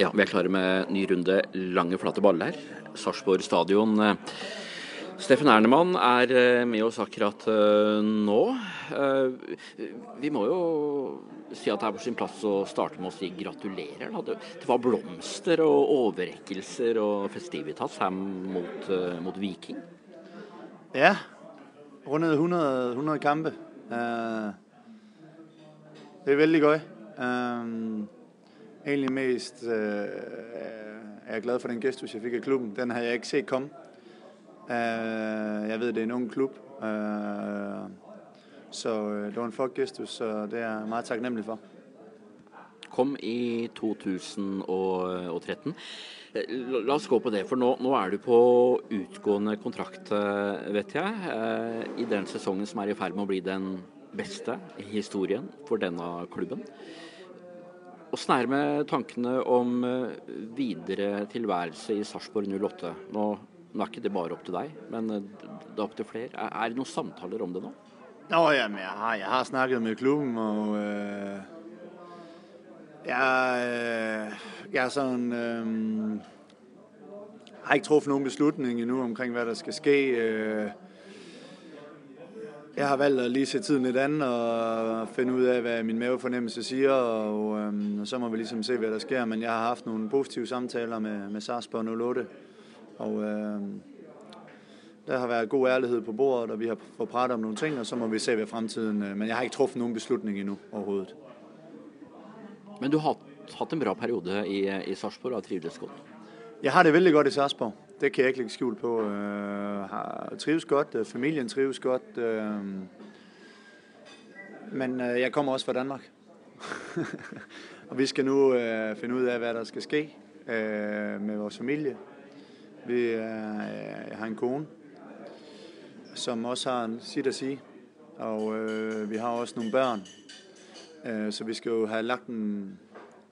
Ja, vi er klare med ny runde lange, flate baller. Sarpsborg stadion. Steffen Ernemann er eh, med oss akkurat eh, nå. Eh, vi må jo si at det er på sin plass å starte med å si gratulerer. Det var blomster og overrekkelser og festivitas her mot, mot Viking. Ja, rundet 100, 100 kampe. Det er veldig gøy. Egentlig mest øh, er jeg glad for den gestus, jeg fik af klubben. Den havde jeg ikke set komme. Øh, jeg ved, det er en ung klub, øh, så øh, det var en flot gestus, så det er jeg meget taknemmelig for. Kom i 2013. Øh, la oss gå på det, for nå, nå, er du på utgående kontrakt, øh, vet jeg. Øh, I den sesongen som er i ferd med å bli den beste i historien for denne klubben. Åssen er det med tankene om eh, videre tilværelse i Sarpsborg 08? Nå, nå, er ikke det bare opp til deg, men eh, det er opp til flere. Er, er det noen samtaler om det nå? Nå, jamen, jeg, har, jeg har snakket med klubben, og øh, jeg, øh, jeg er sådan... øh, har ikke truffet noen beslutning endnu omkring hva der skal ske. Øh, jeg har valgt at lige se tiden lidt an og finde ud af, hvad min mavefornemmelse siger, og, øhm, og så må vi ligesom se, hvad der sker. Men jeg har haft nogle positive samtaler med, med Sarsborg 08, og øhm, der har været god ærlighed på bordet, og vi har fået pratet om nogle ting, og så må vi se, hvad fremtiden... Øh, men jeg har ikke truffet nogen beslutning endnu overhovedet. Men du har haft en bra periode i, i Sarsborg og trivdes godt? Jeg har det veldig godt i Sarsborg. Det kan jeg ikke lægge skjul på. Øh, har trives godt, øh, familien trives godt. Øh, men øh, jeg kommer også fra Danmark. og vi skal nu øh, finde ud af, hvad der skal ske øh, med vores familie. Vi, øh, jeg har en kone, som også har en sit at sige. Og øh, vi har også nogle børn. Øh, så vi skal jo have lagt en,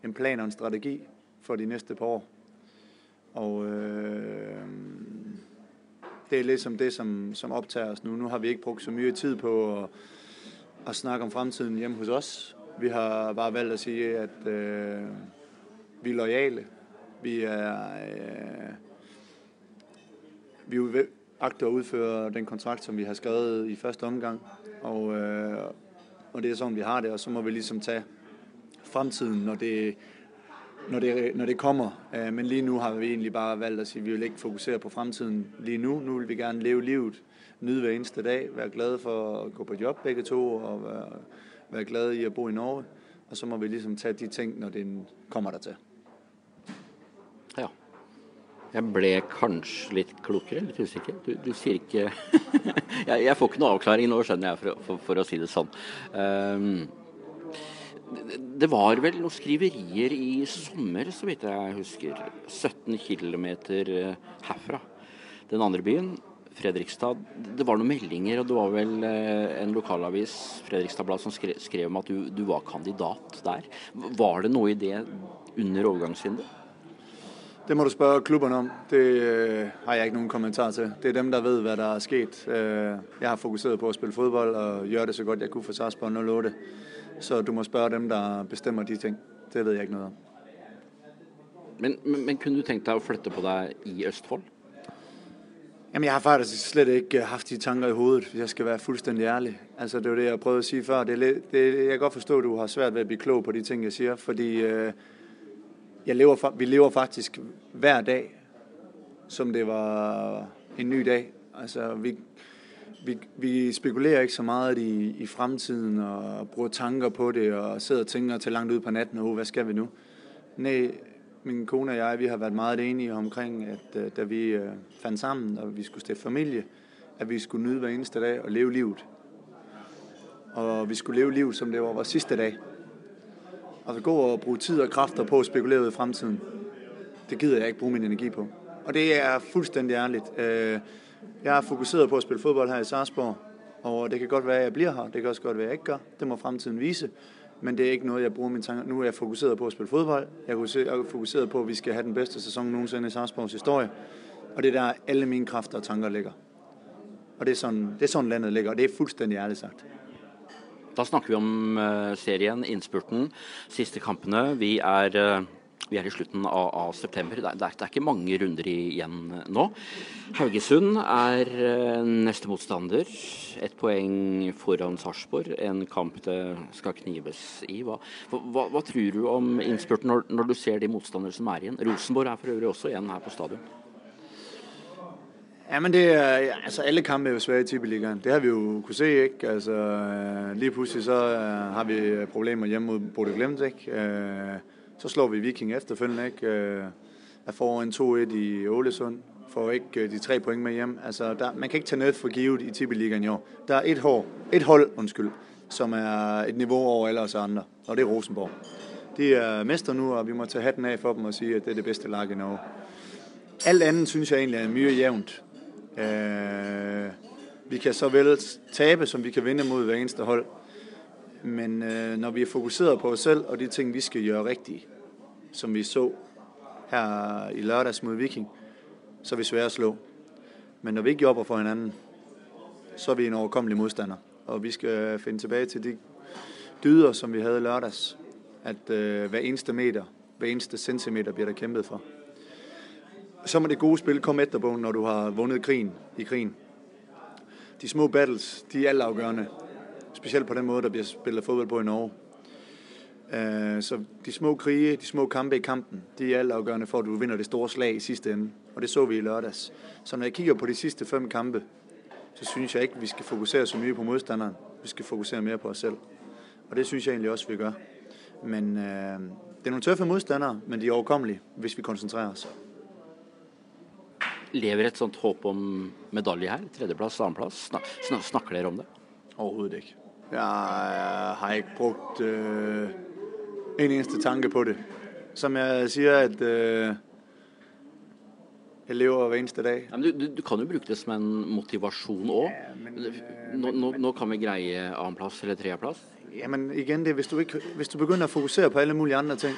en plan og en strategi for de næste par år. Og øh, det er ligesom det, som, som optager os nu. Nu har vi ikke brugt så mye tid på at, at snakke om fremtiden hjemme hos os. Vi har bare valgt at sige, at øh, vi er lojale. Vi er... Øh, vi agter at udføre den kontrakt, som vi har skrevet i første omgang. Og, øh, og det er sådan, vi har det, og så må vi ligesom tage fremtiden, når det, når det, når det kommer. Øh, men lige nu har vi egentlig bare valgt at sige, at vi vil ikke fokusere på fremtiden lige nu. Nu vil vi gerne leve livet, nyde hver eneste dag, være glade for at gå på job begge to, og være, være glade i at bo i Norge. Og så må vi ligesom tage de ting, når det kommer der til. Ja. Jeg ble kanskje litt klokere, litt usikker. Du, du sier ikke jeg, jeg får ikke noe avklaring nå, skjønner jeg, for, for, for å si det sånn. Um, det var vel noen skriverier i sommer, så vidt jeg husker. 17 km eh, herfra. Den andre byen, Fredrikstad. Det var noen meldinger, og det var vel eh, en lokalavis, Fredrikstad Blad, som skrev, skrev om at du, du, var kandidat der. Var det noe i det under overgangsvinduet? Det må du spørre klubberne om. Det øh, har jeg ikke noen kommentar til. Det er dem, der vet hva der er sket. Øh, jeg har fokusert på å spille fodbold og gjøre det så godt jeg kunne for Sarpsborg 08. Så du må spørre dem, der bestemmer de ting. Det ved jeg ikke noe om. Men, men, men kunne du tenkt deg å flytte på deg i Østfold? Jamen, jeg har faktisk slet ikke haft de tanker i hovedet, hvis jeg skal være fuldstændig ærlig. Altså, det var det, jeg prøvede at sige før. Det, er, det, jeg kan godt forstå, at du har svært ved at blive klog på de ting, jeg siger, fordi øh, jeg lever, vi lever faktisk hver dag, som det var en ny dag. Altså, vi, vi, vi spekulerer ikke så meget i, i fremtiden og bruger tanker på det og sidder og tænker til langt ud på natten, oh, hvad skal vi nu? Nej, min kone og jeg, vi har været meget enige omkring, at øh, da vi øh, fandt sammen, og vi skulle stifte familie, at vi skulle nyde hver eneste dag og leve livet. Og vi skulle leve livet, som det var vores sidste dag. Altså gå og bruge tid og kræfter på at spekulere ud i fremtiden. Det gider jeg ikke bruge min energi på. Og det er fuldstændig ærligt. Øh, jeg er fokuseret på at spille fodbold her i Sarsborg, og det kan godt være, at jeg bliver her. Det kan også godt være, at jeg ikke gør. Det må fremtiden vise. Men det er ikke noget, jeg bruger mine tanker. Nu er jeg fokuseret på at spille fodbold. Jeg er fokuseret på, at vi skal have den bedste sæson nogensinde i Sarsborgs historie. Og det er der alle mine kræfter og tanker ligger. Og det er sådan, det er sådan landet ligger, og det er fuldstændig ærligt sagt. Da snakker vi om eh, serien, innspurten, siste kampene. Vi er eh, Vi er i slutten av, av september. Det, er, det er, ikke mange runder igjen eh, nå. Haugesund er neste motstander. Ett poeng foran Sarpsborg. En kamp det skal knives i. Hva, hva, hva tror du om innspurten når, når, du ser de motstandere som er igjen? Rosenborg er for øvrig også igjen her på stadion. Ja, men det er, altså alle kampe er jo svære i Tippeligaen. Det har vi jo kunne se, ikke? Altså, øh, lige pludselig så øh, har vi øh, problemer hjemme mod Bode Glemt, ikke? Så slår vi Viking efterfølgende, ikke? Jeg får en 2-1 i Ålesund, får ikke de tre point med hjem. Altså, der, man kan ikke tage noget for givet i Tippeligaen i år. Der er et, hår, et hold, undskyld, som er et niveau over alle os andre, og det er Rosenborg. De er mester nu, og vi må tage hatten af for dem og sige, at det er det bedste lag i Norge. Alt andet synes jeg egentlig er mye jævnt. Øh, vi kan så vel tabe, som vi kan vinde mod hver eneste hold. Men øh, når vi er fokuseret på os selv og de ting, vi skal gøre rigtigt, som vi så her i lørdags mod Viking, så er vi svære at slå. Men når vi ikke jobber for hinanden, så er vi en overkommelig modstander. Og vi skal finde tilbage til de dyder, som vi havde lørdags. At øh, hver eneste meter, hver eneste centimeter bliver der kæmpet for. Så må det gode spil komme etterpå, når du har vundet krigen i krigen. De små battles, de er altafgørende. Specielt på den måde, der bliver spillet fodbold på i Norge. Øh, så de små krige, de små kampe i kampen, de er altafgørende for, at du vinder det store slag i sidste ende. Og det så vi i lørdags. Så når jeg kigger på de sidste fem kampe, så synes jeg ikke, at vi skal fokusere så mye på modstanderen. Vi skal fokusere mere på os selv. Og det synes jeg egentlig også, vi gør. Men øh, det er nogle tøffe modstandere, men de er overkommelige, hvis vi koncentrerer os. Lever et sånt håp om medalje her? Tredjeplass, annenplass? Snakker dere om det? Overhovedet ikke. Jeg har ikke brugt øh, en eneste tanke på det. Som jeg siger, at øh, jeg lever hver eneste dag. Ja, du, du, kan jo bruke det som en motivasjon òg. Ja, nå, nå, nå kan vi greie annenplass eller tredjeplass. Jamen igen, det, hvis, du ikke, hvis du begynder at fokusere på alle mulige andre ting,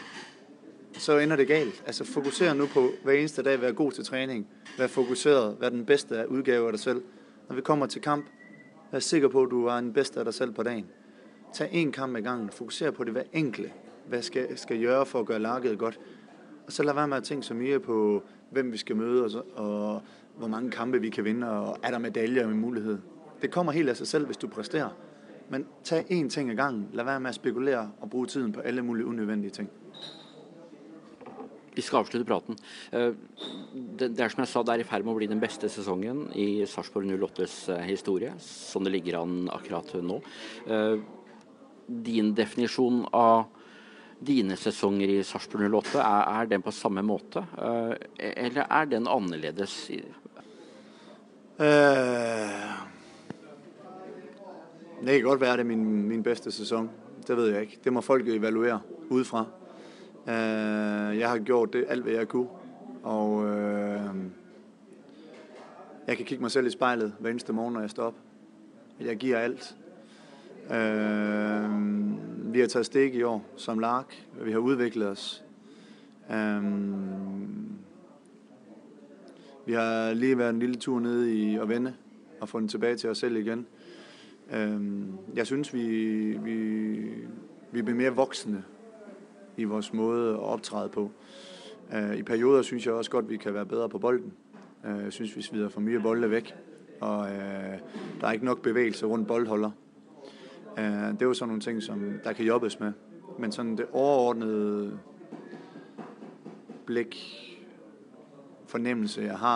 så ender det galt. Altså fokuser nu på hver eneste dag, være god til træning, være fokuseret, være den bedste udgave af dig selv. Når vi kommer til kamp, vær sikker på, at du er den bedste af dig selv på dagen. Tag en kamp ad gangen, fokuser på det hver enkle. Hvad skal, skal gøre for at gøre lakket godt. Og så lad være med at tænke så mere på, hvem vi skal møde, og, så, og hvor mange kampe vi kan vinde, og er der medaljer med mulighed. Det kommer helt af sig selv, hvis du præsterer. Men tag én ting ad gangen. Lad være med at spekulere og bruge tiden på alle mulige unødvendige ting. Vi skal avslutte praten. Eh, det er som jeg sa, det er i ferd med å bli den beste sesongen i Sarpsborg 08s eh, historie, som det ligger an akkurat nå. Eh, din definisjon av dine sesonger i Sarpsborg 08, er, er den på samme måte? Eller er den annerledes? Uh, det kan godt være, det er min, min bedste sæson. Det ved jeg ikke. Det må folk evaluere udefra. Øh, jeg har gjort det alt, hvad jeg kunne. Og øh, jeg kan kigge mig selv i spejlet hver eneste morgen, når jeg står op. Jeg giver alt. Øh, vi har taget stik i år som lark. Vi har udviklet os. Øh, vi har lige været en lille tur nede i at vende og fundet tilbage til os selv igen. Øh, jeg synes, vi, vi, vi bliver mere voksne i vores måde at optræde på. Uh, I perioder synes jeg også godt, at vi kan være bedre på bolden. Uh, jeg synes, vi smider for mye bolde væk, og uh, der er ikke nok bevægelse rundt boldholder. Uh, det er jo sådan nogle ting, som der kan jobbes med. Men sådan det overordnede blik, fornemmelse, jeg har